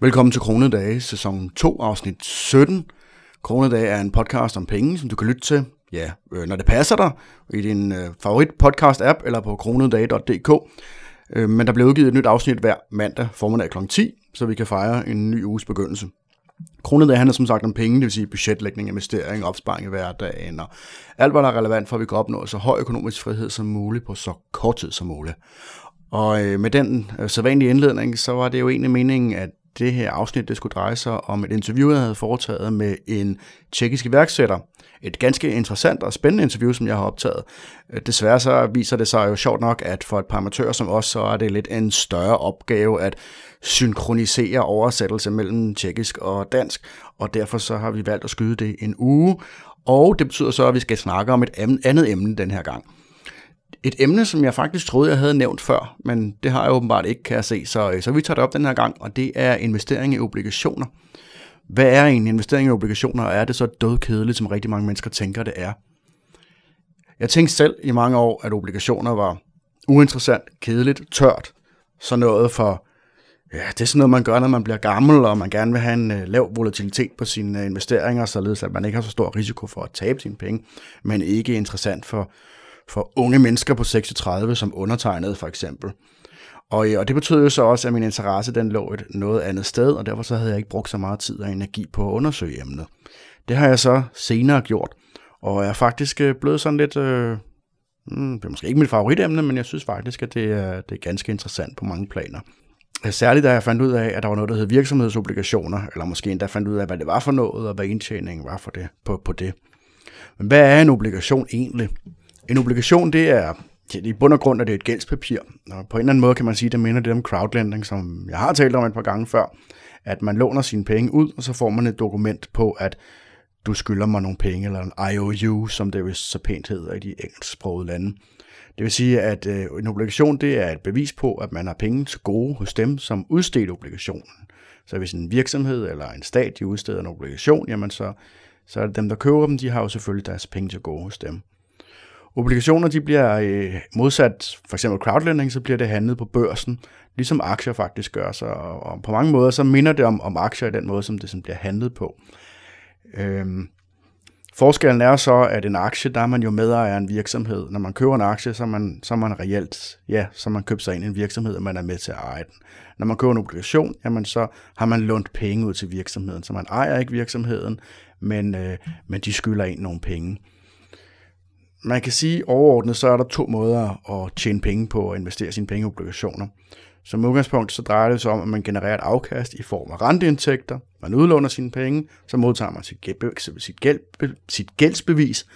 Velkommen til Kronedage, sæson 2, afsnit 17. Kronedage er en podcast om penge, som du kan lytte til, ja, øh, når det passer dig, i din øh, favorit podcast-app eller på kronedage.dk. Øh, men der bliver udgivet et nyt afsnit hver mandag formiddag kl. 10, så vi kan fejre en ny uges begyndelse. Kronedage handler som sagt om penge, det vil sige budgetlægning, investering, opsparing i hverdagen og alt, hvad der er relevant for, at vi kan opnå så høj økonomisk frihed som muligt på så kort tid som muligt. Og øh, med den øh, sædvanlige indledning, så var det jo egentlig meningen, at det her afsnit det skulle dreje sig om et interview, jeg havde foretaget med en tjekkisk iværksætter. Et ganske interessant og spændende interview, som jeg har optaget. Øh, desværre så viser det sig jo sjovt nok, at for et par amatører som os, så er det lidt en større opgave at synkronisere oversættelse mellem tjekkisk og dansk, og derfor så har vi valgt at skyde det en uge, og det betyder så, at vi skal snakke om et andet emne den her gang et emne, som jeg faktisk troede, jeg havde nævnt før, men det har jeg åbenbart ikke, kan jeg se. Så, øh, så vi tager det op den her gang, og det er investering i obligationer. Hvad er en investering i obligationer, og er det så dødkedeligt, som rigtig mange mennesker tænker, det er? Jeg tænkte selv i mange år, at obligationer var uinteressant, kedeligt, tørt. Så noget for, ja, det er sådan noget, man gør, når man bliver gammel, og man gerne vil have en uh, lav volatilitet på sine uh, investeringer, således at man ikke har så stor risiko for at tabe sine penge, men ikke interessant for, for unge mennesker på 36, som undertegnede for eksempel. Og, øh, og det betød jo så også, at min interesse den lå et noget andet sted, og derfor så havde jeg ikke brugt så meget tid og energi på at undersøge emnet. Det har jeg så senere gjort, og jeg er faktisk øh, blevet sådan lidt... Øh, hmm, det er måske ikke mit favoritemne, men jeg synes faktisk, at det er, det er ganske interessant på mange planer. Særligt da jeg fandt ud af, at der var noget, der hed virksomhedsobligationer, eller måske endda fandt ud af, hvad det var for noget, og hvad indtjeningen var for det, på, på det. Men hvad er en obligation egentlig? En obligation, det er i bund og grund er det et gældspapir, og på en eller anden måde kan man sige, det minder det om crowdlending, som jeg har talt om et par gange før, at man låner sine penge ud, og så får man et dokument på, at du skylder mig nogle penge, eller en IOU, som det vist så pænt hedder i de engelsksprogede lande. Det vil sige, at øh, en obligation det er et bevis på, at man har penge til gode hos dem, som udsteder obligationen. Så hvis en virksomhed eller en stat de udsteder en obligation, jamen så, så er det dem, der køber dem, de har jo selvfølgelig deres penge til gode hos dem. Obligationer de bliver øh, modsat for eksempel crowdlending, så bliver det handlet på børsen, ligesom aktier faktisk gør sig. Og, og på mange måder så minder det om, om aktier i den måde, som det som bliver handlet på. Øhm, forskellen er så, at en aktie, der er man jo medejer af en virksomhed. Når man køber en aktie, så er man, så er man reelt, ja, så man købt sig ind i en virksomhed, og man er med til at eje den. Når man køber en obligation, jamen så har man lånt penge ud til virksomheden, så man ejer ikke virksomheden, men, øh, men de skylder ind nogle penge man kan sige overordnet, så er der to måder at tjene penge på og investere sine penge i obligationer. Som udgangspunkt så drejer det sig om, at man genererer et afkast i form af renteindtægter. Man udlåner sine penge, så modtager man sit, sit, gæld, sit gældsbevis,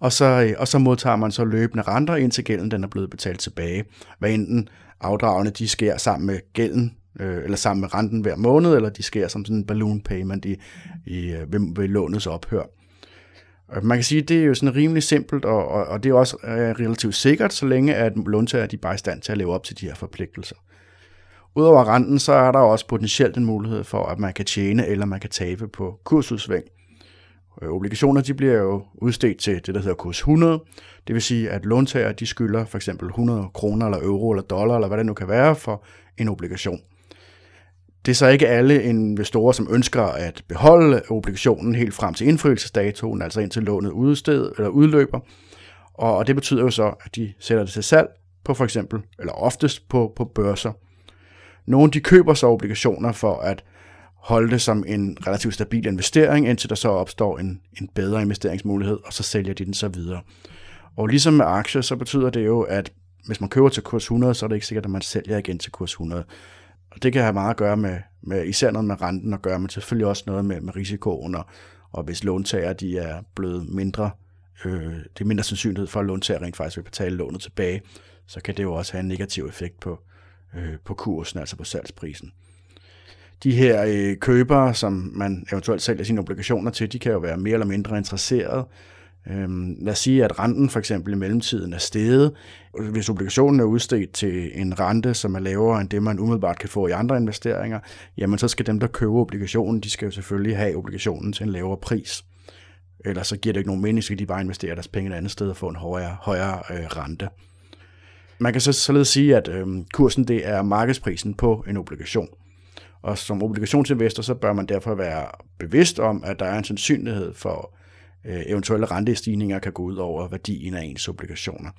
og så, og så modtager man så løbende renter, indtil gælden den er blevet betalt tilbage. Hvad enten afdragene de sker sammen med gælden, øh, eller sammen med renten hver måned, eller de sker som sådan en balloon payment i, i, øh, ved, ved lånets ophør. Man kan sige, at det er jo sådan rimelig simpelt, og, og, og det er også øh, relativt sikkert, så længe at låntager de bare er i stand til at leve op til de her forpligtelser. Udover renten, så er der også potentielt en mulighed for, at man kan tjene eller man kan tabe på kursudsving. Øh, obligationer de bliver jo udstedt til det, der hedder kurs 100. Det vil sige, at låntager de skylder for eksempel 100 kroner eller euro eller dollar, eller hvad det nu kan være for en obligation. Det er så ikke alle investorer, som ønsker at beholde obligationen helt frem til indfrielsesdatoen, altså indtil lånet udsted, eller udløber. Og det betyder jo så, at de sætter det til salg på for eksempel, eller oftest på, på børser. Nogle de køber så obligationer for at holde det som en relativt stabil investering, indtil der så opstår en, en bedre investeringsmulighed, og så sælger de den så videre. Og ligesom med aktier, så betyder det jo, at hvis man køber til kurs 100, så er det ikke sikkert, at man sælger igen til kurs 100. Og det kan have meget at gøre med, med især noget med renten at gøre, men selvfølgelig også noget med, med risikoen, og, og hvis låntager de er blevet mindre, øh, det er mindre sandsynlighed for, at låntager rent faktisk vil betale lånet tilbage, så kan det jo også have en negativ effekt på, øh, på kursen, altså på salgsprisen. De her øh, købere, som man eventuelt sælger sine obligationer til, de kan jo være mere eller mindre interesserede Øhm, lad os sige, at renten for eksempel i mellemtiden er steget. Hvis obligationen er udstedt til en rente, som er lavere end det, man umiddelbart kan få i andre investeringer, jamen så skal dem, der køber obligationen, de skal jo selvfølgelig have obligationen til en lavere pris. Ellers så giver det ikke nogen mening, så de bare investere deres penge et andet sted og få en højere, højere øh, rente. Man kan så således sige, at øh, kursen det er markedsprisen på en obligation. Og som obligationsinvestor, så bør man derfor være bevidst om, at der er en sandsynlighed for, Øh, eventuelle rentestigninger kan gå ud over værdien af ens obligationer.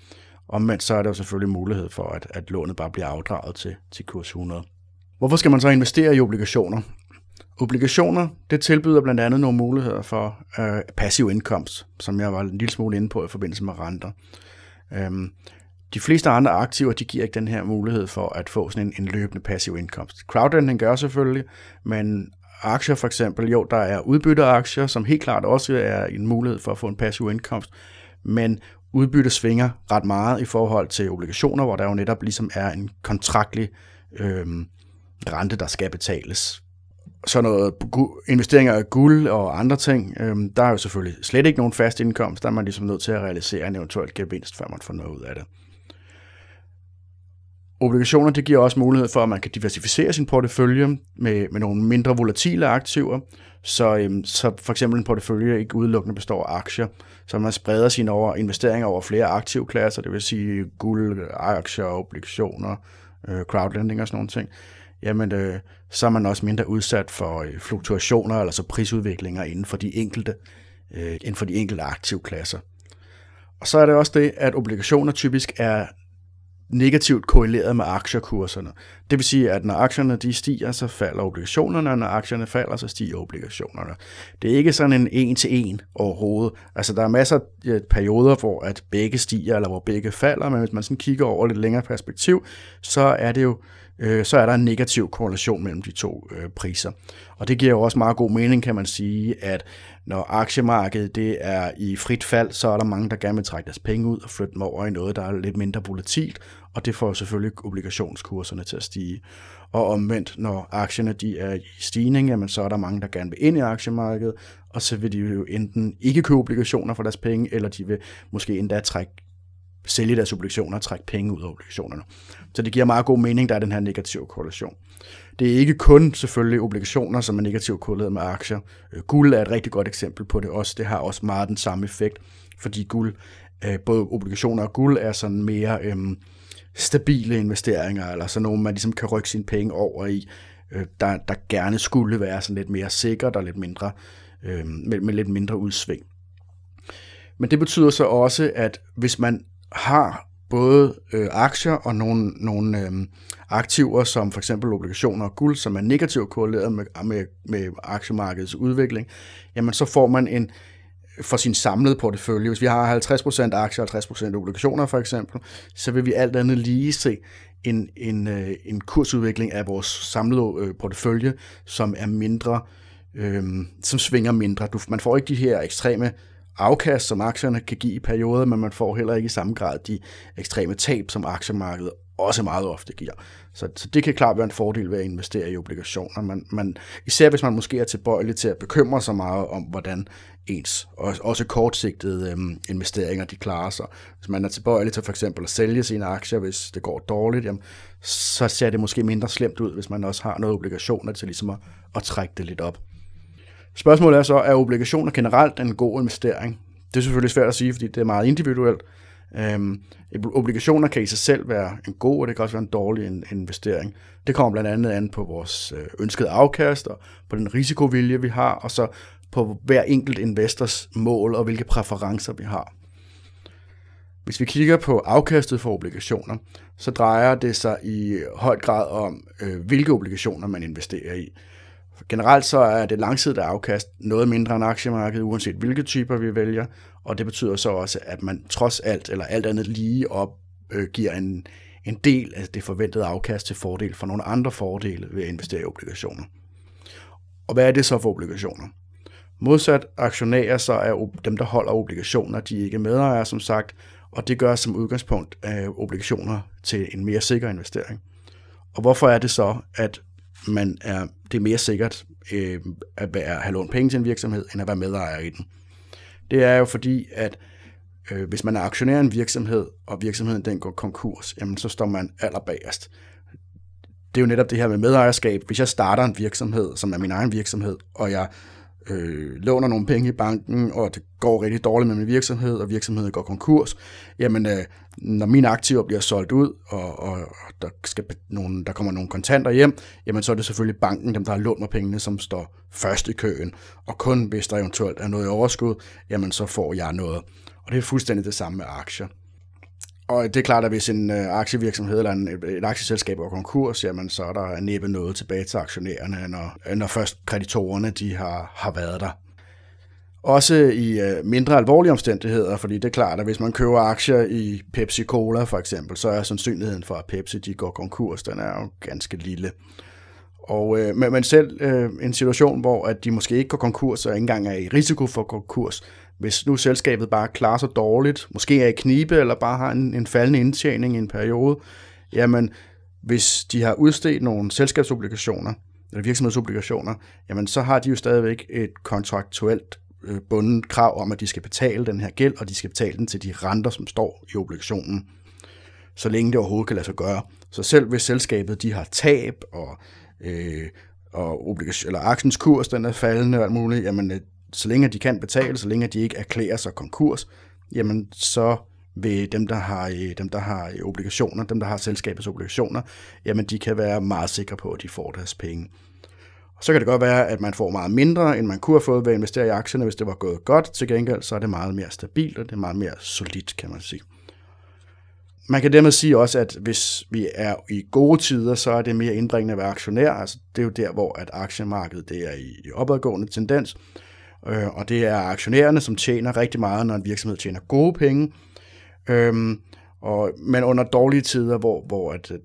Omvendt så er der jo selvfølgelig mulighed for, at, at lånet bare bliver afdraget til, til kurs 100. Hvorfor skal man så investere i obligationer? Obligationer, det tilbyder blandt andet nogle muligheder for øh, passiv indkomst, som jeg var en lille smule inde på i forbindelse med renter. Øhm, de fleste andre aktiver, de giver ikke den her mulighed for at få sådan en, en løbende passiv indkomst. Crowdlending gør selvfølgelig, men aktier for eksempel, jo, der er udbytteaktier, som helt klart også er en mulighed for at få en passiv indkomst, men udbytte svinger ret meget i forhold til obligationer, hvor der jo netop ligesom er en kontraktlig øh, rente, der skal betales. Så noget investeringer af guld og andre ting, øh, der er jo selvfølgelig slet ikke nogen fast indkomst, der er man ligesom nødt til at realisere en eventuel gevinst, før man får noget ud af det. Obligationer det giver også mulighed for, at man kan diversificere sin portefølje med, med nogle mindre volatile aktiver, så, øhm, så for eksempel en portefølje ikke udelukkende består af aktier, så man spreder sine over, investeringer over flere aktivklasser, det vil sige guld, aktier, obligationer, øh, crowdlending og sådan nogle ting, jamen øh, så er man også mindre udsat for øh, fluktuationer, altså prisudviklinger inden for de enkelte, øh, inden for de enkelte aktivklasser. Og så er det også det, at obligationer typisk er negativt korreleret med aktiekurserne. Det vil sige, at når aktierne de stiger, så falder obligationerne, og når aktierne falder, så stiger obligationerne. Det er ikke sådan en en til en overhovedet. Altså, der er masser af perioder, hvor at begge stiger, eller hvor begge falder, men hvis man sådan kigger over lidt længere perspektiv, så er det jo øh, så er der en negativ korrelation mellem de to øh, priser. Og det giver jo også meget god mening, kan man sige, at når aktiemarkedet det er i frit fald, så er der mange, der gerne vil trække deres penge ud og flytte dem over i noget, der er lidt mindre volatilt, og det får selvfølgelig obligationskurserne til at stige. Og omvendt, når aktierne de er i stigning, jamen så er der mange, der gerne vil ind i aktiemarkedet, og så vil de jo enten ikke købe obligationer for deres penge, eller de vil måske endda trække sælge deres obligationer og trække penge ud af obligationerne. Så det giver meget god mening, der er den her negative korrelation. Det er ikke kun selvfølgelig obligationer, som er negativt korreleret med aktier. Øh, guld er et rigtig godt eksempel på det også. Det har også meget den samme effekt, fordi guld, øh, både obligationer og guld er sådan mere øhm, stabile investeringer, eller sådan nogle, man ligesom kan rykke sine penge over i, øh, der, der gerne skulle være sådan lidt mere sikkert og lidt mindre, øh, med, med lidt mindre udsving. Men det betyder så også, at hvis man har både øh, aktier og nogle, nogle øh, aktiver, som for eksempel obligationer og guld, som er negativt korreleret med, med, med aktiemarkedets udvikling, jamen så får man en for sin samlede portefølje. Hvis vi har 50% aktier og 50% obligationer for eksempel, så vil vi alt andet lige se en, en, øh, en kursudvikling af vores samlede øh, portefølje, som er mindre, øh, som svinger mindre. Du, man får ikke de her ekstreme afkast, som aktierne kan give i perioder, men man får heller ikke i samme grad de ekstreme tab, som aktiemarkedet også meget ofte giver. Så, så det kan klart være en fordel ved at investere i obligationer. Man, man, især hvis man måske er tilbøjelig til at bekymre sig meget om, hvordan ens også, også kortsigtede øhm, investeringer de klarer sig. Hvis man er tilbøjelig til for eksempel at sælge sine aktier, hvis det går dårligt, jamen, så ser det måske mindre slemt ud, hvis man også har noget obligationer til ligesom at, at trække det lidt op. Spørgsmålet er så, er obligationer generelt en god investering? Det er selvfølgelig svært at sige, fordi det er meget individuelt. Øhm, obligationer kan i sig selv være en god, og det kan også være en dårlig investering. Det kommer blandt andet an på vores øh, ønskede afkast, og på den risikovilje, vi har, og så på hver enkelt investors mål og hvilke præferencer vi har. Hvis vi kigger på afkastet for obligationer, så drejer det sig i høj grad om, øh, hvilke obligationer man investerer i. Generelt så er det langsigtede afkast noget mindre end aktiemarkedet, uanset hvilke typer vi vælger, og det betyder så også, at man trods alt, eller alt andet lige op, øh, giver en, en del af det forventede afkast til fordel for nogle andre fordele ved at investere i obligationer. Og hvad er det så for obligationer? Modsat aktionærer, så er dem, der holder obligationer, de er ikke medejere, som sagt, og det gør som udgangspunkt øh, obligationer til en mere sikker investering. Og hvorfor er det så, at man er, det er mere sikkert øh, at, være, at have lånt penge til en virksomhed, end at være medejer i den. Det er jo fordi, at øh, hvis man er aktionær i en virksomhed, og virksomheden den går konkurs, jamen så står man allerbagerst. Det er jo netop det her med medejerskab. Hvis jeg starter en virksomhed, som er min egen virksomhed, og jeg øh, låner nogle penge i banken, og det går rigtig dårligt med min virksomhed, og virksomheden går konkurs, jamen øh, når mine aktiver bliver solgt ud, og, og der, skal nogle, der kommer nogle kontanter hjem, jamen så er det selvfølgelig banken, dem der har lånt mig pengene, som står først i køen, og kun hvis der eventuelt er noget i overskud, jamen så får jeg noget. Og det er fuldstændig det samme med aktier. Og det er klart, at hvis en øh, aktievirksomhed eller en, et aktieselskab går konkurs, jamen så er der næppe noget tilbage til aktionærerne, når, når først kreditorerne de har, har været der. Også i øh, mindre alvorlige omstændigheder, fordi det er klart, at hvis man køber aktier i Pepsi Cola for eksempel, så er sandsynligheden for, at Pepsi de går konkurs, den er jo ganske lille. Og, øh, men, men selv øh, en situation, hvor at de måske ikke går konkurs og ikke engang er i risiko for konkurs, hvis nu selskabet bare klarer sig dårligt, måske er i knibe, eller bare har en, en faldende indtjening i en periode, jamen hvis de har udstedt nogle selskabsobligationer, eller virksomhedsobligationer, jamen så har de jo stadigvæk et kontraktuelt øh, bundet krav om, at de skal betale den her gæld, og de skal betale den til de renter, som står i obligationen, så længe det overhovedet kan lade sig gøre. Så selv hvis selskabet de har tab, og, øh, og obligation, eller aktiens kurs den er faldende og alt muligt, jamen øh, så længe de kan betale, så længe de ikke erklærer sig konkurs, jamen så vil dem, der har, øh, dem, der har øh, obligationer, dem, der har selskabets obligationer, jamen de kan være meget sikre på, at de får deres penge. Og så kan det godt være, at man får meget mindre, end man kunne have fået ved at investere i aktierne, hvis det var gået godt. Til gengæld så er det meget mere stabilt, og det er meget mere solidt, kan man sige. Man kan dermed sige også, at hvis vi er i gode tider, så er det mere indbringende at være aktionær. Altså, det er jo der, hvor at aktiemarkedet det er i opadgående tendens. Øh, og det er aktionærerne, som tjener rigtig meget, når en virksomhed tjener gode penge. Øh, og, men under dårlige tider, hvor, hvor at, øh,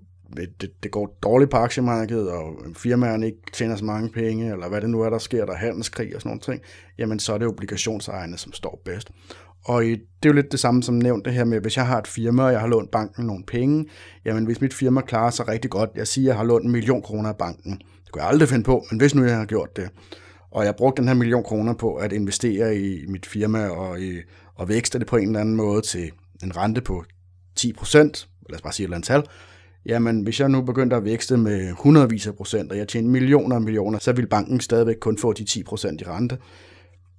det, det går dårligt på aktiemarkedet, og øhm, firmaerne ikke tjener så mange penge, eller hvad det nu er, der sker, der er handelskrig og sådan nogle ting, jamen så er det obligationsejerne, som står bedst. Og det er jo lidt det samme som nævnt det her med, hvis jeg har et firma, og jeg har lånt banken nogle penge, jamen hvis mit firma klarer sig rigtig godt, jeg siger, at jeg har lånt en million kroner af banken, det kunne jeg aldrig finde på, men hvis nu jeg har gjort det, og jeg brugte den her million kroner på at investere i mit firma og, i, og vækste det på en eller anden måde til en rente på 10 procent, lad os bare sige et eller andet tal, jamen hvis jeg nu begyndte at vækste med hundredvis af procent, og jeg tjente millioner og millioner, så ville banken stadigvæk kun få de 10 procent i rente.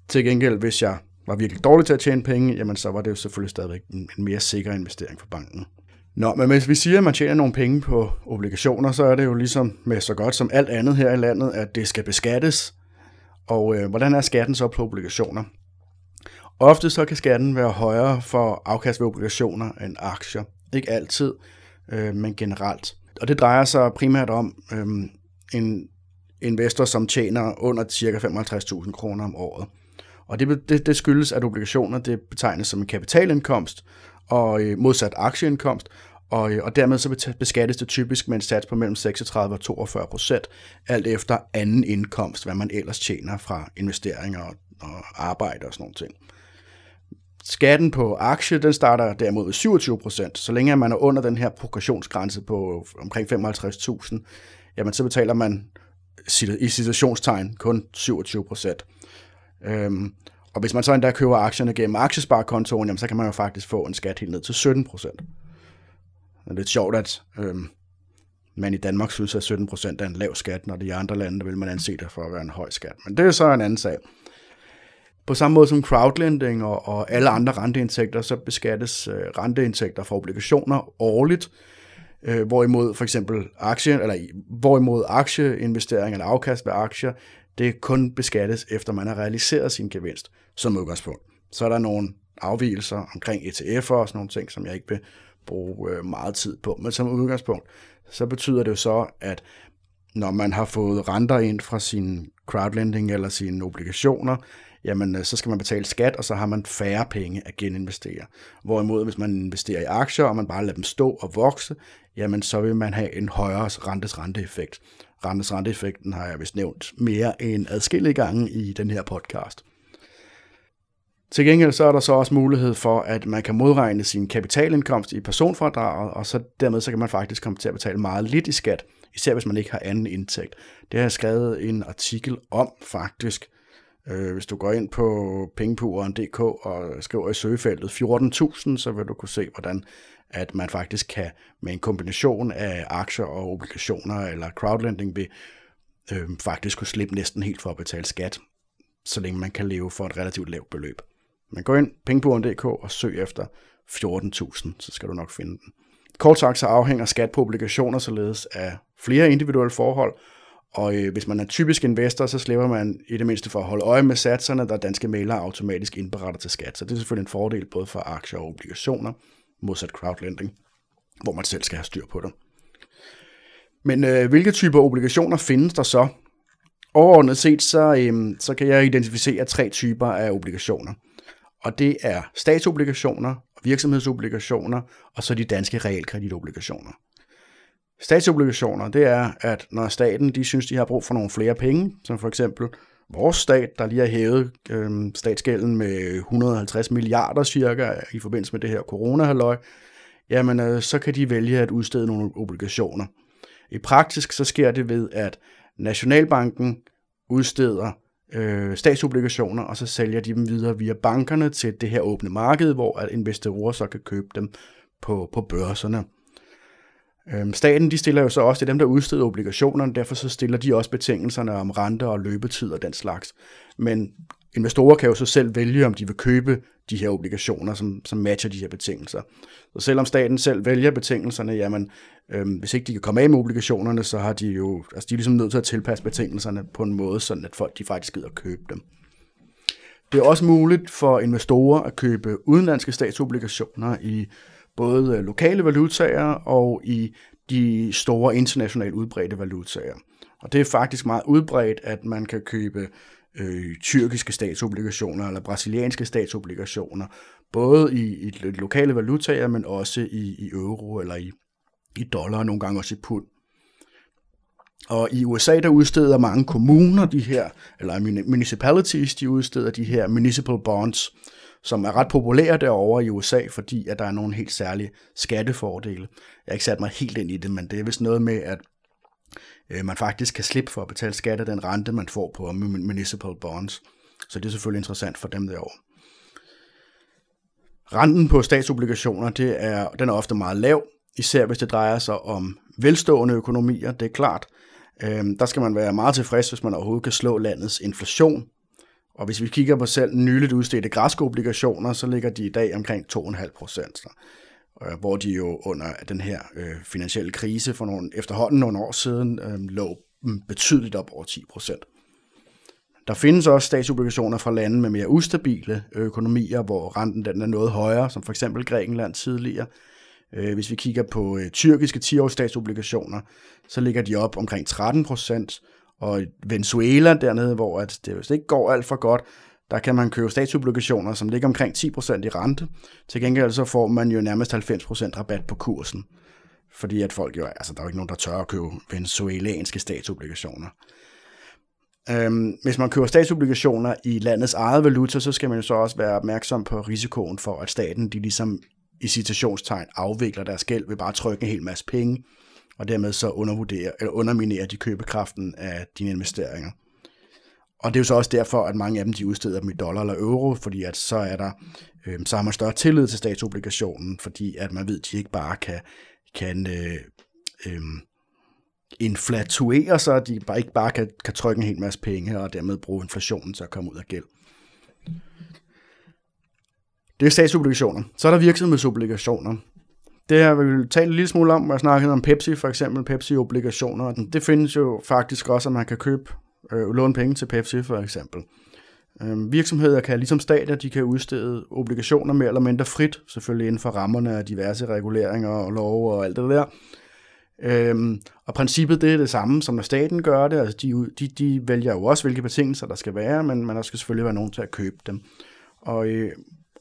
Til gengæld, hvis jeg var virkelig dårlig til at tjene penge, jamen så var det jo selvfølgelig stadigvæk en, en mere sikker investering for banken. Nå, men hvis vi siger, at man tjener nogle penge på obligationer, så er det jo ligesom med så godt som alt andet her i landet, at det skal beskattes, og øh, hvordan er skatten så på obligationer? Ofte så kan skatten være højere for afkast ved obligationer end aktier. Ikke altid, øh, men generelt. Og det drejer sig primært om øh, en investor, som tjener under ca. 55.000 kroner om året. Og det, det, det skyldes, at obligationer det betegnes som en kapitalindkomst, og øh, modsat aktieindkomst, og, øh, og dermed så beskattes det typisk med en sats på mellem 36 og 42 procent, alt efter anden indkomst, hvad man ellers tjener fra investeringer og, og arbejde og sådan nogle ting. Skatten på aktie, den starter derimod ved 27 procent. Så længe man er under den her progressionsgrænse på omkring 55.000, jamen så betaler man i citationstegn kun 27 procent. Øhm, og hvis man så endda køber aktierne gennem aktiesparekontoen, jamen så kan man jo faktisk få en skat helt ned til 17 procent. Det er lidt sjovt, at øhm, man i Danmark synes, at 17 procent er en lav skat, når det i andre lande vil man anse det for at være en høj skat. Men det er så en anden sag. På samme måde som crowdlending og, og alle andre renteindtægter, så beskattes øh, renteindtægter fra obligationer årligt, øh, hvorimod for eksempel aktie, eller hvorimod aktieinvestering eller afkast ved aktier, det kun beskattes efter man har realiseret sin gevinst som udgangspunkt. Så er der nogle afvielser omkring ETF'er og sådan nogle ting, som jeg ikke vil bruge øh, meget tid på. Men som udgangspunkt, så betyder det jo så, at når man har fået renter ind fra sin crowdlending eller sine obligationer, jamen øh, så skal man betale skat, og så har man færre penge at geninvestere. Hvorimod, hvis man investerer i aktier, og man bare lader dem stå og vokse, jamen så vil man have en højere rentes renteeffekt. Rentes renteeffekten har jeg vist nævnt mere end adskillige gange i den her podcast. Til gengæld så er der så også mulighed for, at man kan modregne sin kapitalindkomst i personfradraget, og så dermed så kan man faktisk komme til at betale meget lidt i skat, især hvis man ikke har anden indtægt. Det har jeg skrevet en artikel om faktisk. Øh, hvis du går ind på pengepuren.dk og skriver i søgefeltet 14.000, så vil du kunne se, hvordan at man faktisk kan med en kombination af aktier og obligationer eller crowdlending vil øh, faktisk kunne slippe næsten helt for at betale skat så længe man kan leve for et relativt lavt beløb. Man går ind pengepuren.dk og søg efter 14.000, så skal du nok finde den. Kort sagt så afhænger skat på obligationer således af flere individuelle forhold, og øh, hvis man er typisk investor, så slipper man i det mindste for at holde øje med satserne, der danske mælere automatisk indberetter til skat. Så det er selvfølgelig en fordel både for aktier og obligationer, modsat crowdlending, hvor man selv skal have styr på det. Men øh, hvilke typer obligationer findes der så? Overordnet set, så, øh, så kan jeg identificere tre typer af obligationer. Og det er statsobligationer, virksomhedsobligationer og så de danske realkreditobligationer. Statsobligationer, det er, at når staten de synes, de har brug for nogle flere penge, som for eksempel vores stat, der lige har hævet øh, statsgælden med 150 milliarder cirka i forbindelse med det her corona jamen øh, så kan de vælge at udstede nogle obligationer. I praktisk så sker det ved, at Nationalbanken udsteder øh, statsobligationer, og så sælger de dem videre via bankerne til det her åbne marked, hvor at investorer så kan købe dem på, på børserne. Øhm, staten de stiller jo så også, det er dem, der udsteder obligationerne, derfor så stiller de også betingelserne om rente og løbetid og den slags. Men investorer kan jo så selv vælge, om de vil købe de her obligationer, som, som matcher de her betingelser. Så selvom staten selv vælger betingelserne, jamen, øhm, hvis ikke de kan komme af med obligationerne, så har de jo, altså de er ligesom nødt til at tilpasse betingelserne på en måde, sådan at folk de faktisk gider at købe dem. Det er også muligt for investorer at købe udenlandske statsobligationer i både øh, lokale valutaer og i de store internationalt udbredte valutaer. Og det er faktisk meget udbredt, at man kan købe øh, tyrkiske statsobligationer eller brasilianske statsobligationer, både i, i lokale valutaer, men også i, i euro eller i, i dollar, og nogle gange også i pund. Og i USA, der udsteder mange kommuner de her, eller municipalities, de udsteder de her municipal bonds, som er ret populære derovre i USA, fordi at der er nogle helt særlige skattefordele. Jeg har ikke sat mig helt ind i det, men det er vist noget med, at øh, man faktisk kan slippe for at betale skat af den rente, man får på municipal bonds. Så det er selvfølgelig interessant for dem derovre. Renten på statsobligationer, det er, den er ofte meget lav, især hvis det drejer sig om velstående økonomier, det er klart. Øh, der skal man være meget tilfreds, hvis man overhovedet kan slå landets inflation. Og hvis vi kigger på selv nyligt udstedte græske obligationer, så ligger de i dag omkring 2,5 procent. Øh, hvor de jo under den her øh, finansielle krise for nogle, efterhånden nogle år siden øh, lå mm, betydeligt op over 10 procent. Der findes også statsobligationer fra lande med mere ustabile økonomier, hvor renten den er noget højere, som for eksempel Grækenland tidligere. Øh, hvis vi kigger på øh, tyrkiske 10-års statsobligationer, så ligger de op omkring 13 procent, og Venezuela dernede, hvor at det hvis det ikke går alt for godt, der kan man købe statsobligationer, som ligger omkring 10% i rente. Til gengæld så får man jo nærmest 90% rabat på kursen. Fordi at folk jo, altså der er jo ikke nogen, der tør at købe venezuelanske statsobligationer. Øhm, hvis man køber statsobligationer i landets eget valuta, så skal man jo så også være opmærksom på risikoen for, at staten de ligesom i citationstegn afvikler deres gæld ved bare at trykke en hel masse penge, og dermed så undervurdere, eller underminere de købekraften af dine investeringer. Og det er jo så også derfor, at mange af dem de udsteder dem i dollar eller euro, fordi at så er der øh, så har man større tillid til statsobligationen, fordi at man ved, at de ikke bare kan, kan øh, øh, inflatuere sig, de bare ikke bare kan, kan trykke en hel masse penge og dermed bruge inflationen til at komme ud af gæld. Det er statsobligationer. Så er der virksomhedsobligationer. Det har vi talt en lille smule om, hvor jeg snakkede om Pepsi, for eksempel Pepsi-obligationer. Det findes jo faktisk også, at man kan købe øh, låne penge til Pepsi for eksempel. Øh, virksomheder kan ligesom stater, de kan udstede obligationer mere eller mindre frit, selvfølgelig inden for rammerne af diverse reguleringer og lov og alt det der. Øhm, og princippet det er det samme, som når staten gør det. Altså de, de, de vælger jo også, hvilke betingelser der skal være, men, men der skal selvfølgelig være nogen til at købe dem. Og, øh,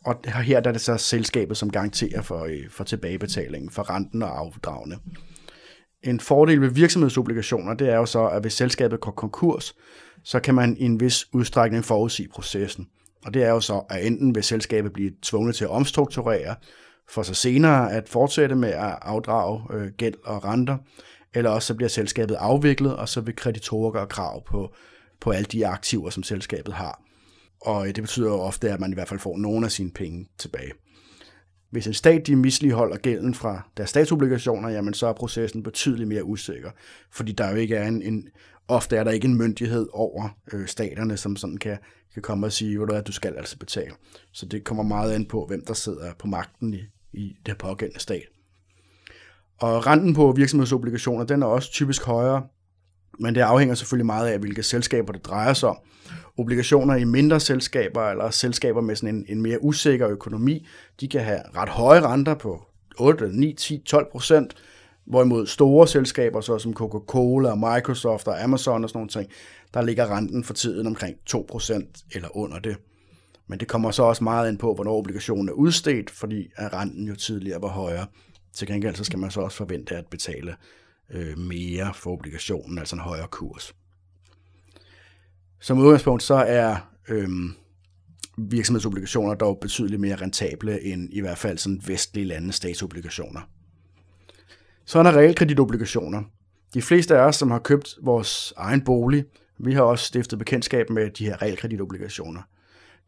og her der er det så selskabet, som garanterer for, øh, for tilbagebetalingen, for renten og afdragene. En fordel ved virksomhedsobligationer, det er jo så, at hvis selskabet går konkurs, så kan man i en vis udstrækning forudsige processen. Og det er jo så, at enten vil selskabet blive tvunget til at omstrukturere, for så senere at fortsætte med at afdrage øh, gæld og renter, eller også så bliver selskabet afviklet, og så vil kreditorer gøre krav på, på alle de aktiver, som selskabet har. Og øh, det betyder jo ofte, at man i hvert fald får nogle af sine penge tilbage. Hvis en stat de misligeholder gælden fra deres statsobligationer, jamen så er processen betydeligt mere usikker, fordi der jo ikke er en, en ofte er der ikke en myndighed over øh, staterne, som sådan kan, kan komme og sige, hvad du, er, du skal altså betale. Så det kommer meget an på, hvem der sidder på magten i, i det pågældende stat. Og renten på virksomhedsobligationer, den er også typisk højere, men det afhænger selvfølgelig meget af, hvilke selskaber det drejer sig om. Obligationer i mindre selskaber eller selskaber med sådan en, en mere usikker økonomi, de kan have ret høje renter på 8, 9, 10, 12 procent, hvorimod store selskaber, såsom Coca-Cola, Microsoft og Amazon og sådan nogle ting, der ligger renten for tiden omkring 2 procent eller under det. Men det kommer så også meget ind på, hvornår obligationen er udstedt, fordi at renten jo tidligere var højere. Til gengæld så skal man så også forvente at betale øh, mere for obligationen, altså en højere kurs. Som udgangspunkt så er øh, virksomhedsobligationer dog betydeligt mere rentable end i hvert fald sådan vestlige lande statsobligationer. Så er der realkreditobligationer. De fleste af os, som har købt vores egen bolig, vi har også stiftet bekendtskab med de her realkreditobligationer.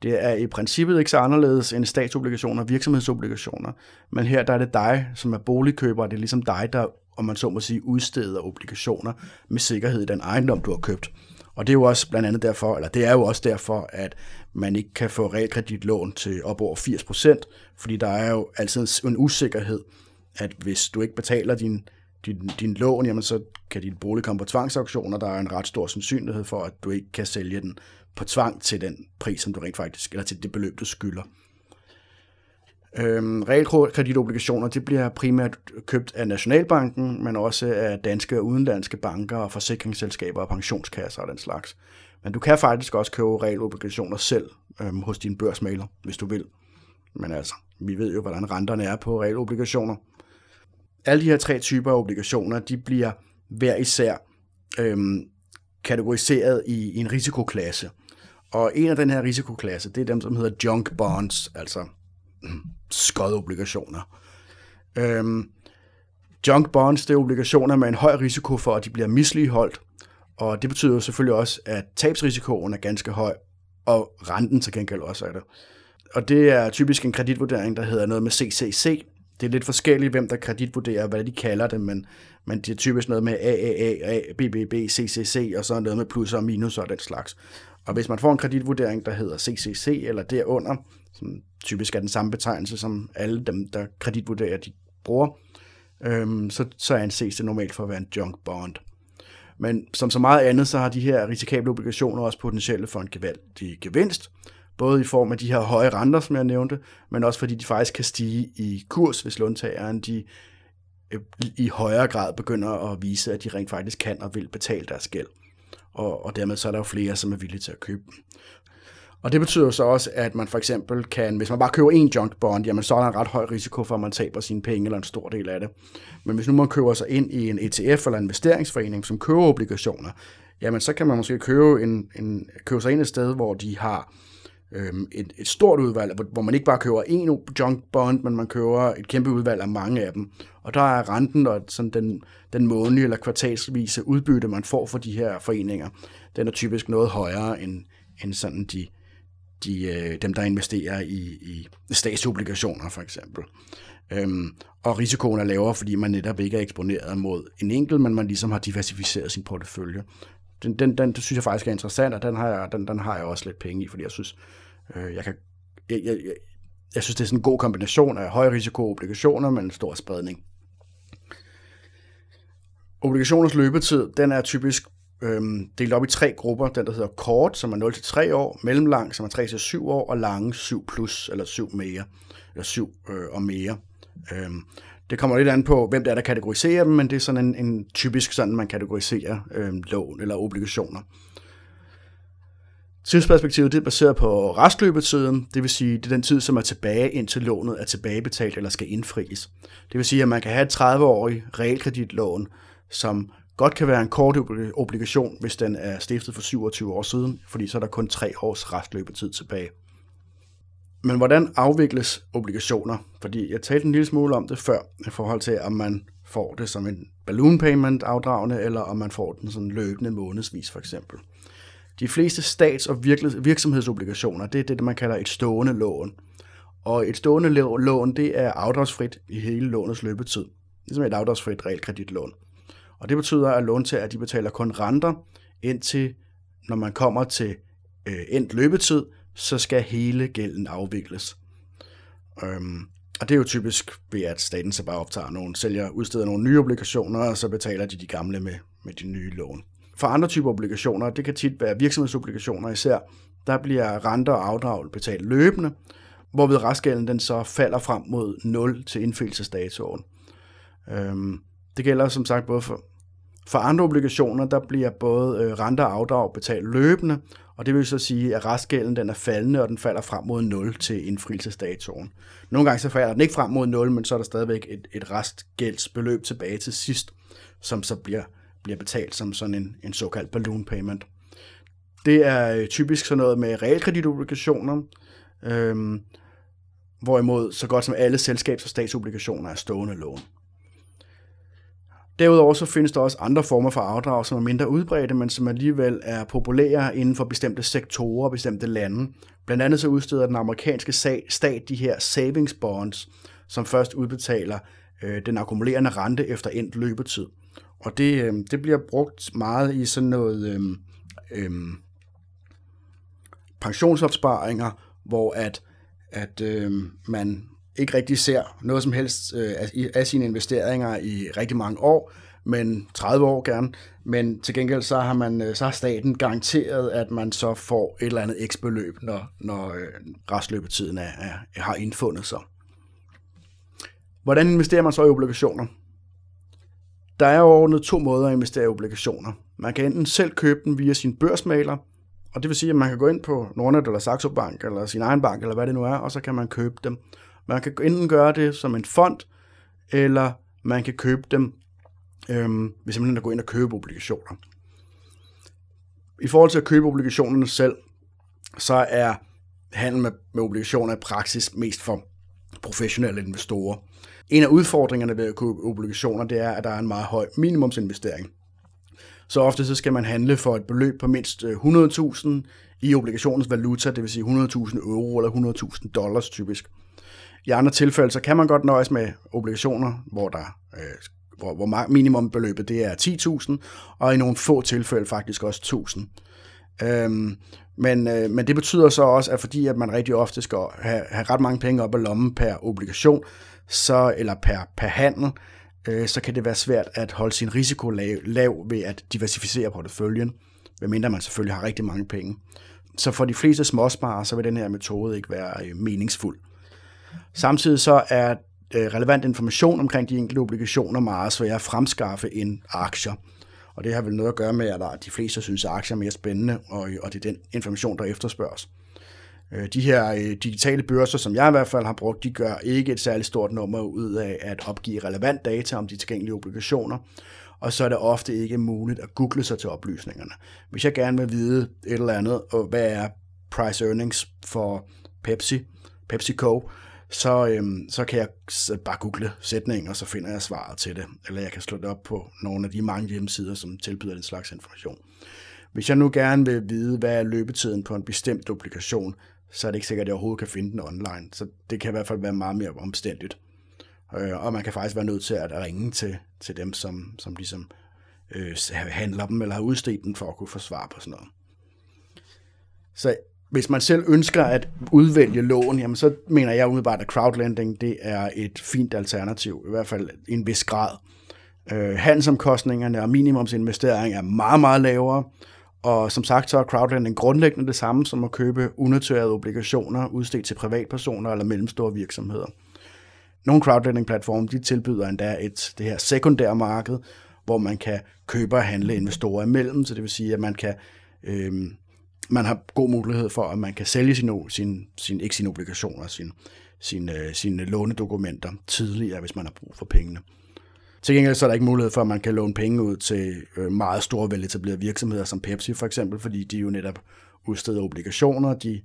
Det er i princippet ikke så anderledes end statsobligationer og virksomhedsobligationer, men her der er det dig, som er boligkøber, og det er ligesom dig, der, om man så må sige, udsteder obligationer med sikkerhed i den ejendom, du har købt. Og det er jo også blandt andet derfor, eller det er jo også derfor, at man ikke kan få realkreditlån til op over 80%, fordi der er jo altid en usikkerhed, at hvis du ikke betaler din, din, din lån, jamen så kan din bolig komme på tvangsauktion, og der er en ret stor sandsynlighed for, at du ikke kan sælge den på tvang til den pris, som du rent faktisk, eller til det beløb, du skylder. Øhm, realkreditobligationer, det bliver primært købt af Nationalbanken, men også af danske og udenlandske banker og forsikringsselskaber og pensionskasser og den slags. Men du kan faktisk også købe realobligationer selv øhm, hos din børsmaler, hvis du vil. Men altså, vi ved jo, hvordan renterne er på realobligationer. Alle de her tre typer af obligationer, de bliver hver især øhm, kategoriseret i, i en risikoklasse. Og en af den her risikoklasse, det er dem, som hedder junk bonds, altså skodobligationer. Øhm, junk bonds, det er obligationer med en høj risiko for, at de bliver misligeholdt, og det betyder jo selvfølgelig også, at tabsrisikoen er ganske høj, og renten til gengæld også er det. Og det er typisk en kreditvurdering, der hedder noget med CCC. Det er lidt forskelligt, hvem der kreditvurderer, hvad de kalder det, men, men det er typisk noget med AAA, BBB, CCC, og så noget med plus og minus og den slags. Og hvis man får en kreditvurdering, der hedder CCC eller derunder, som typisk er den samme betegnelse, som alle dem, der kreditvurderer, de bruger, øhm, så, så anses det normalt for at være en junk bond. Men som så meget andet, så har de her risikable obligationer også potentielle for en gevaldig gevinst, både i form af de her høje renter, som jeg nævnte, men også fordi de faktisk kan stige i kurs, hvis låntageren de øh, i højere grad begynder at vise, at de rent faktisk kan og vil betale deres gæld. Og, og dermed så er der jo flere, som er villige til at købe dem. Og det betyder så også, at man for eksempel kan, hvis man bare køber en junk bond, jamen så er der en ret høj risiko for, at man taber sine penge eller en stor del af det. Men hvis nu man køber sig ind i en ETF eller en investeringsforening, som køber obligationer, jamen så kan man måske købe, en, en, købe sig ind et sted, hvor de har øhm, et, et stort udvalg, hvor man ikke bare køber en junk bond, men man køber et kæmpe udvalg af mange af dem. Og der er renten og sådan den, den månedlige eller kvartalsvise udbytte, man får for de her foreninger, den er typisk noget højere end, end sådan de de, øh, dem, der investerer i, i statsobligationer for eksempel. Øhm, og risikoen er lavere, fordi man netop ikke er eksponeret mod en enkelt, men man ligesom har diversificeret sin portefølje. Den, den, den det synes jeg faktisk er interessant, og den har jeg, den, den har jeg også lidt penge i, fordi jeg synes, øh, jeg kan, jeg, jeg, jeg, jeg synes, det er sådan en god kombination af høj risiko obligationer, men en stor spredning. Obligationers løbetid, den er typisk øhm, delt op i tre grupper. Den, der hedder kort, som er 0-3 år, mellemlang, som er 3-7 år, og lange 7 plus, eller 7 mere, eller 7 øh, og mere. Øhm, det kommer lidt an på, hvem det er, der kategoriserer dem, men det er sådan en, en typisk sådan, man kategoriserer øh, lån eller obligationer. Tidsperspektivet det er baseret på restløbetiden, det vil sige, det er den tid, som er tilbage, indtil lånet er tilbagebetalt eller skal indfries. Det vil sige, at man kan have et 30-årig realkreditlån, som godt kan være en kort obligation, hvis den er stiftet for 27 år siden, fordi så er der kun tre års restløbetid tilbage. Men hvordan afvikles obligationer? Fordi jeg talte en lille smule om det før, i forhold til, om man får det som en balloon payment afdragende, eller om man får den sådan løbende månedsvis for eksempel. De fleste stats- og virksomhedsobligationer, det er det, man kalder et stående lån. Og et stående lån, det er afdragsfrit i hele lånets løbetid. Ligesom et afdragsfrit realkreditlån. Og det betyder, at låntager de betaler kun renter indtil når man kommer til øh, endt løbetid, så skal hele gælden afvikles. Øhm, og det er jo typisk ved, at staten så bare optager nogle, sælger, udsteder nogle nye obligationer, og så betaler de de gamle med, med de nye lån. For andre typer obligationer, det kan tit være virksomhedsobligationer især, der bliver renter og afdrag betalt løbende, hvorved restgælden den så falder frem mod 0 til indfrielsesdatoen. Øhm, det gælder som sagt både for, for andre obligationer, der bliver både øh, renter og afdrag betalt løbende, og det vil så sige, at restgælden den er faldende, og den falder frem mod 0 til indfrielsesdatoen. Nogle gange så falder den ikke frem mod 0, men så er der stadigvæk et, et restgældsbeløb tilbage til sidst, som så bliver, bliver betalt som sådan en, en såkaldt balloon payment. Det er øh, typisk sådan noget med realkreditobligationer, øhm, hvorimod så godt som alle selskabs- og statsobligationer er stående lån. Derudover så findes der også andre former for afdrag, som er mindre udbredte, men som alligevel er populære inden for bestemte sektorer og bestemte lande. Blandt andet så udsteder den amerikanske stat de her savings bonds, som først udbetaler øh, den akkumulerende rente efter endt løbetid. Og det, øh, det bliver brugt meget i sådan noget øh, øh, pensionsopsparinger, hvor at, at øh, man ikke rigtig ser noget som helst øh, af, af sine investeringer i rigtig mange år, men 30 år gerne, men til gengæld så har, man, øh, så har staten garanteret, at man så får et eller andet x beløb, når, når øh, restløbetiden er, er, har indfundet sig. Hvordan investerer man så i obligationer? Der er overordnet to måder at investere i obligationer. Man kan enten selv købe dem via sin børsmaler, og det vil sige, at man kan gå ind på Nordnet eller Saxo Bank eller sin egen bank, eller hvad det nu er, og så kan man købe dem. Man kan enten gøre det som en fond, eller man kan købe dem øhm, ved simpelthen at gå ind og købe obligationer. I forhold til at købe obligationerne selv, så er handel med, med obligationer i praksis mest for professionelle investorer. En af udfordringerne ved at købe obligationer, det er, at der er en meget høj minimumsinvestering. Så ofte så skal man handle for et beløb på mindst øh, 100.000 i obligationens valuta, det vil sige 100.000 euro eller 100.000 dollars typisk. I andre tilfælde, så kan man godt nøjes med obligationer, hvor der øh, hvor, hvor minimumbeløbet det er 10.000, og i nogle få tilfælde faktisk også 1.000. Øhm, men, øh, men det betyder så også, at fordi at man rigtig ofte skal have, have ret mange penge op i lommen per obligation, så, eller per, per handel, øh, så kan det være svært at holde sin risiko lav, lav ved at diversificere porteføljen, medmindre man selvfølgelig har rigtig mange penge. Så for de fleste småsparere, så vil den her metode ikke være øh, meningsfuld. Samtidig så er øh, relevant information omkring de enkelte obligationer meget svære at fremskaffe end aktier. Og det har vel noget at gøre med, at de fleste synes, at aktier er mere spændende, og, øh, og det er den information, der efterspørges. Øh, de her digitale børser, som jeg i hvert fald har brugt, de gør ikke et særligt stort nummer ud af at opgive relevant data om de tilgængelige obligationer, og så er det ofte ikke muligt at google sig til oplysningerne. Hvis jeg gerne vil vide et eller andet, og hvad er price earnings for Pepsi, PepsiCo, så, øhm, så kan jeg bare google sætningen, og så finder jeg svaret til det. Eller jeg kan slå det op på nogle af de mange hjemmesider, som tilbyder den slags information. Hvis jeg nu gerne vil vide, hvad er løbetiden på en bestemt duplikation, så er det ikke sikkert, at jeg overhovedet kan finde den online. Så det kan i hvert fald være meget mere omstændigt. Øh, og man kan faktisk være nødt til at ringe til, til dem, som, som ligesom øh, handler dem, eller har udstedt dem for at kunne få svar på sådan noget. Så hvis man selv ønsker at udvælge lån, jamen så mener jeg umiddelbart, at crowdlending det er et fint alternativ, i hvert fald i en vis grad. Øh, handelsomkostningerne og minimumsinvestering er meget, meget lavere, og som sagt, så er crowdlending grundlæggende det samme som at købe unoterede obligationer udstedt til privatpersoner eller mellemstore virksomheder. Nogle crowdlending-platforme de tilbyder endda et, det her sekundære marked, hvor man kan købe og handle investorer imellem, så det vil sige, at man kan øh, man har god mulighed for, at man kan sælge sine, sin, sin, ikke sine obligationer, sine, sine, øh, sine lånedokumenter tidligere, hvis man har brug for pengene. Til gengæld så er der ikke mulighed for, at man kan låne penge ud til øh, meget store veletablerede virksomheder som Pepsi for eksempel, fordi de jo netop udsteder obligationer, de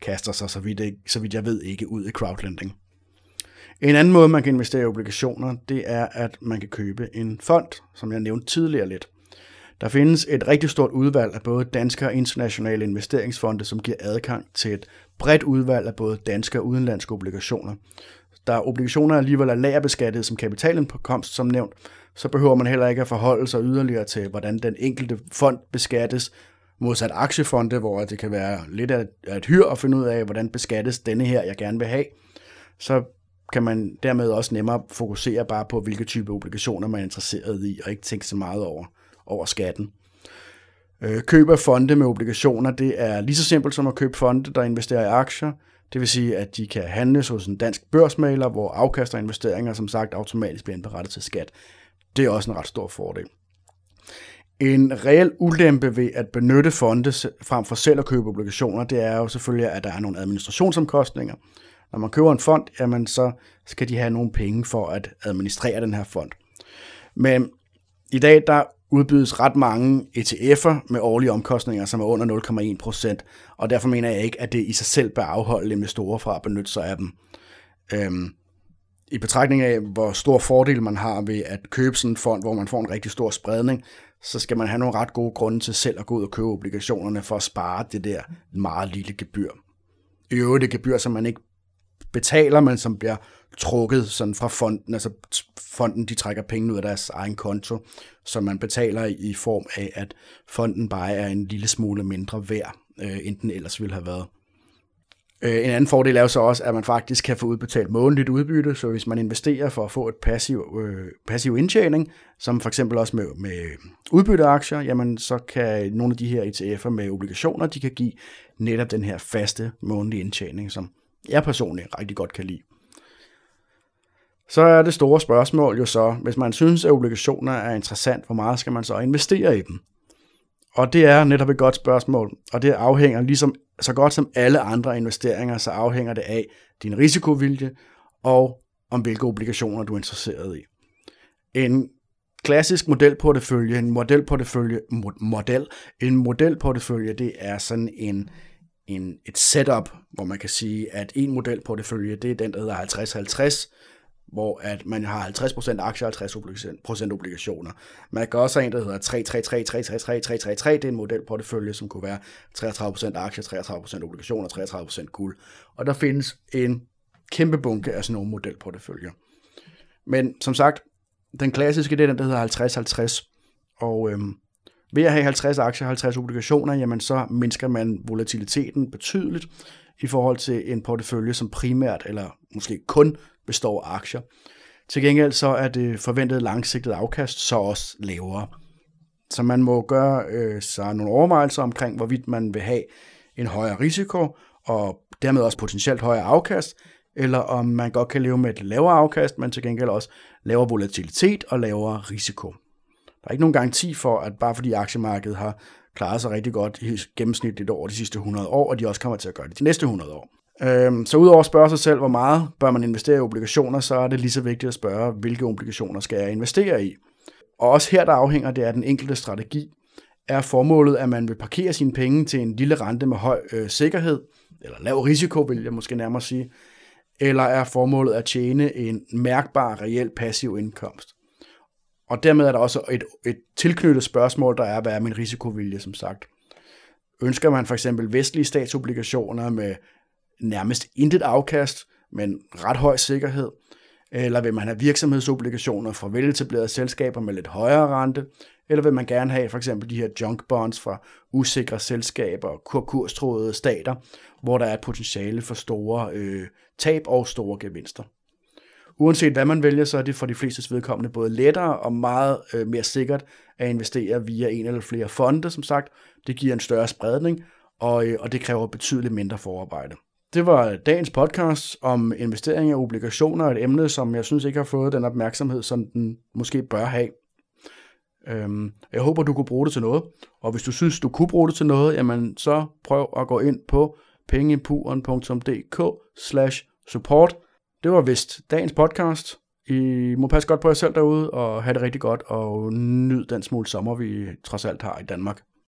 kaster sig, så vidt, så vidt jeg ved, ikke ud i crowdlending. En anden måde, man kan investere i obligationer, det er, at man kan købe en fond, som jeg nævnte tidligere lidt. Der findes et rigtig stort udvalg af både danske og internationale investeringsfonde, som giver adgang til et bredt udvalg af både danske og udenlandske obligationer. Der er obligationer alligevel er lagerbeskattet som kapitalindkomst, som nævnt, så behøver man heller ikke at forholde sig yderligere til, hvordan den enkelte fond beskattes, modsat aktiefonde, hvor det kan være lidt af et hyr at finde ud af, hvordan beskattes denne her, jeg gerne vil have. Så kan man dermed også nemmere fokusere bare på, hvilke type obligationer man er interesseret i, og ikke tænke så meget over, over skatten. Øh, køb af fonde med obligationer, det er lige så simpelt som at købe fonde, der investerer i aktier. Det vil sige, at de kan handles hos en dansk børsmaler, hvor afkast og investeringer som sagt automatisk bliver indberettet til skat. Det er også en ret stor fordel. En reel ulempe ved at benytte fonde frem for selv at købe obligationer, det er jo selvfølgelig, at der er nogle administrationsomkostninger. Når man køber en fond, jamen så skal de have nogle penge for at administrere den her fond. Men i dag der udbydes ret mange ETF'er med årlige omkostninger, som er under 0,1 procent, og derfor mener jeg ikke, at det i sig selv bør afholde investorer fra at benytte sig af dem. Øhm, I betragtning af, hvor stor fordel man har ved at købe sådan en fond, hvor man får en rigtig stor spredning, så skal man have nogle ret gode grunde til selv at gå ud og købe obligationerne for at spare det der meget lille gebyr. I øvrigt et gebyr, som man ikke betaler, men som bliver trukket sådan fra fonden. Altså fonden, de trækker penge ud af deres egen konto, som man betaler i form af, at fonden bare er en lille smule mindre værd, øh, end den ellers ville have været. Øh, en anden fordel er jo så også, at man faktisk kan få udbetalt månedligt udbytte, så hvis man investerer for at få et passiv, øh, passiv indtjening, som for eksempel også med, med udbytteaktier, jamen så kan nogle af de her ETF'er med obligationer, de kan give netop den her faste månedlige indtjening, som jeg personligt rigtig godt kan lide. Så er det store spørgsmål jo så, hvis man synes, at obligationer er interessant, hvor meget skal man så investere i dem? Og det er netop et godt spørgsmål, og det afhænger ligesom så godt som alle andre investeringer, så afhænger det af din risikovilje og om hvilke obligationer du er interesseret i. En klassisk modelportefølje, en modelportefølje, model, en modelportefølje, det er sådan en, en, et setup, hvor man kan sige, at en modelportefølje, det er den, der hedder 50-50, hvor at man har 50% aktier og 50% obligationer. Man kan også have en, der hedder 3333333333. det er en modelportefølje, som kunne være 33% aktier, 33% obligationer, 33% guld. Og der findes en kæmpe bunke af sådan nogle modelporteføljer. Men som sagt, den klassiske, det er den, der hedder 50-50, og øhm, ved at have 50 aktier og 50 obligationer, jamen så mindsker man volatiliteten betydeligt i forhold til en portefølje, som primært eller måske kun består af aktier. Til gengæld så er det forventede langsigtede afkast så også lavere. Så man må gøre øh, sig nogle overvejelser omkring, hvorvidt man vil have en højere risiko, og dermed også potentielt højere afkast, eller om man godt kan leve med et lavere afkast, men til gengæld også lavere volatilitet og lavere risiko. Der er ikke nogen garanti for, at bare fordi aktiemarkedet har klaret sig rigtig godt i gennemsnitligt over de sidste 100 år, og de også kommer til at gøre det de næste 100 år. Øhm, så udover at spørge sig selv, hvor meget bør man investere i obligationer, så er det lige så vigtigt at spørge, hvilke obligationer skal jeg investere i. Og også her, der afhænger det af den enkelte strategi. Er formålet, at man vil parkere sine penge til en lille rente med høj øh, sikkerhed, eller lav risiko, vil jeg måske nærmere sige, eller er formålet at tjene en mærkbar, reel passiv indkomst? Og dermed er der også et, et tilknyttet spørgsmål, der er, hvad er min risikovilje, som sagt. Ønsker man for eksempel vestlige statsobligationer med nærmest intet afkast, men ret høj sikkerhed? Eller vil man have virksomhedsobligationer fra veletablerede selskaber med lidt højere rente? Eller vil man gerne have for eksempel de her junk bonds fra usikre selskaber og kurstroede stater, hvor der er et potentiale for store øh, tab og store gevinster? Uanset hvad man vælger, så er det for de fleste vedkommende både lettere og meget øh, mere sikkert at investere via en eller flere fonde, som sagt. Det giver en større spredning, og, øh, og det kræver betydeligt mindre forarbejde. Det var dagens podcast om investering af obligationer, et emne, som jeg synes ikke har fået den opmærksomhed, som den måske bør have. Øhm, jeg håber, du kunne bruge det til noget, og hvis du synes, du kunne bruge det til noget, jamen så prøv at gå ind på pengepuren.dk slash support. Det var vist dagens podcast. I må passe godt på jer selv derude, og have det rigtig godt, og nyd den smule sommer, vi trods alt har i Danmark.